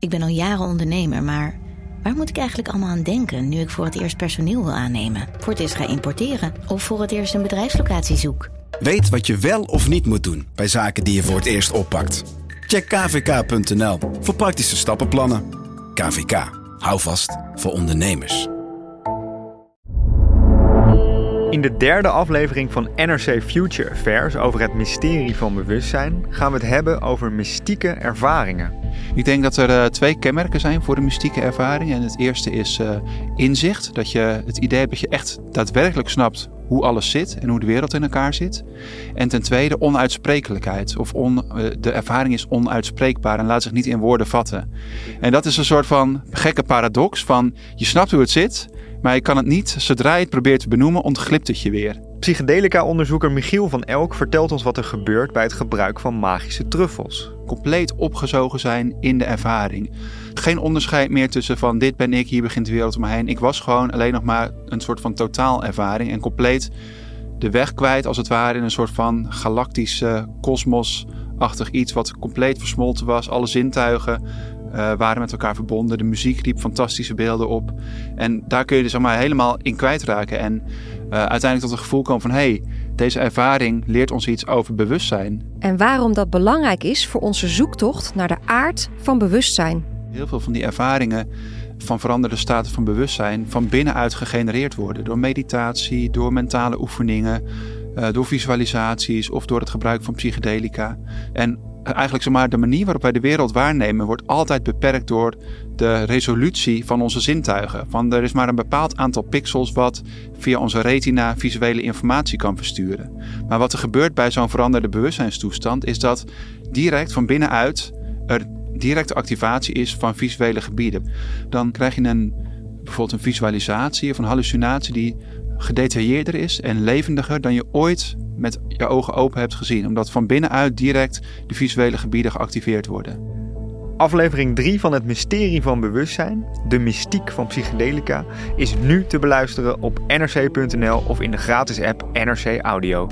Ik ben al jaren ondernemer, maar waar moet ik eigenlijk allemaal aan denken nu ik voor het eerst personeel wil aannemen, voor het eerst ga importeren of voor het eerst een bedrijfslocatie zoek? Weet wat je wel of niet moet doen bij zaken die je voor het eerst oppakt. Check kvk.nl voor praktische stappenplannen. KVK, hou vast voor ondernemers. In de derde aflevering van NRC Future Affairs over het mysterie van bewustzijn gaan we het hebben over mystieke ervaringen. Ik denk dat er uh, twee kenmerken zijn voor de mystieke ervaring. En het eerste is uh, inzicht. Dat je het idee hebt dat je echt daadwerkelijk snapt hoe alles zit en hoe de wereld in elkaar zit. En ten tweede onuitsprekelijkheid. Of uh, de ervaring is onuitspreekbaar en laat zich niet in woorden vatten. En dat is een soort van gekke paradox van je snapt hoe het zit, maar je kan het niet, zodra je het probeert te benoemen, ontglipt het je weer. Psychedelica-onderzoeker Michiel van Elk vertelt ons wat er gebeurt bij het gebruik van magische truffels. Compleet opgezogen zijn in de ervaring. Geen onderscheid meer tussen van dit ben ik, hier begint de wereld om me heen. Ik was gewoon alleen nog maar een soort van totaalervaring en compleet de weg kwijt als het ware in een soort van galactische kosmos-achtig iets wat compleet versmolten was. Alle zintuigen uh, waren met elkaar verbonden. De muziek riep fantastische beelden op. En daar kun je dus allemaal helemaal in kwijtraken. En uh, uiteindelijk tot het gevoel komen van... hé, hey, deze ervaring leert ons iets over bewustzijn. En waarom dat belangrijk is voor onze zoektocht naar de aard van bewustzijn. Heel veel van die ervaringen van veranderde staten van bewustzijn... van binnenuit gegenereerd worden. Door meditatie, door mentale oefeningen... Uh, door visualisaties of door het gebruik van psychedelica. En eigenlijk zomaar de manier waarop wij de wereld waarnemen wordt altijd beperkt door de resolutie van onze zintuigen. Van er is maar een bepaald aantal pixels wat via onze retina visuele informatie kan versturen. Maar wat er gebeurt bij zo'n veranderde bewustzijnstoestand is dat direct van binnenuit er directe activatie is van visuele gebieden. Dan krijg je een, bijvoorbeeld een visualisatie of een hallucinatie die gedetailleerder is en levendiger dan je ooit met je ogen open hebt gezien. Omdat van binnenuit direct de visuele gebieden geactiveerd worden. Aflevering 3 van het Mysterie van Bewustzijn, de mystiek van psychedelica, is nu te beluisteren op nrc.nl of in de gratis app NRC Audio.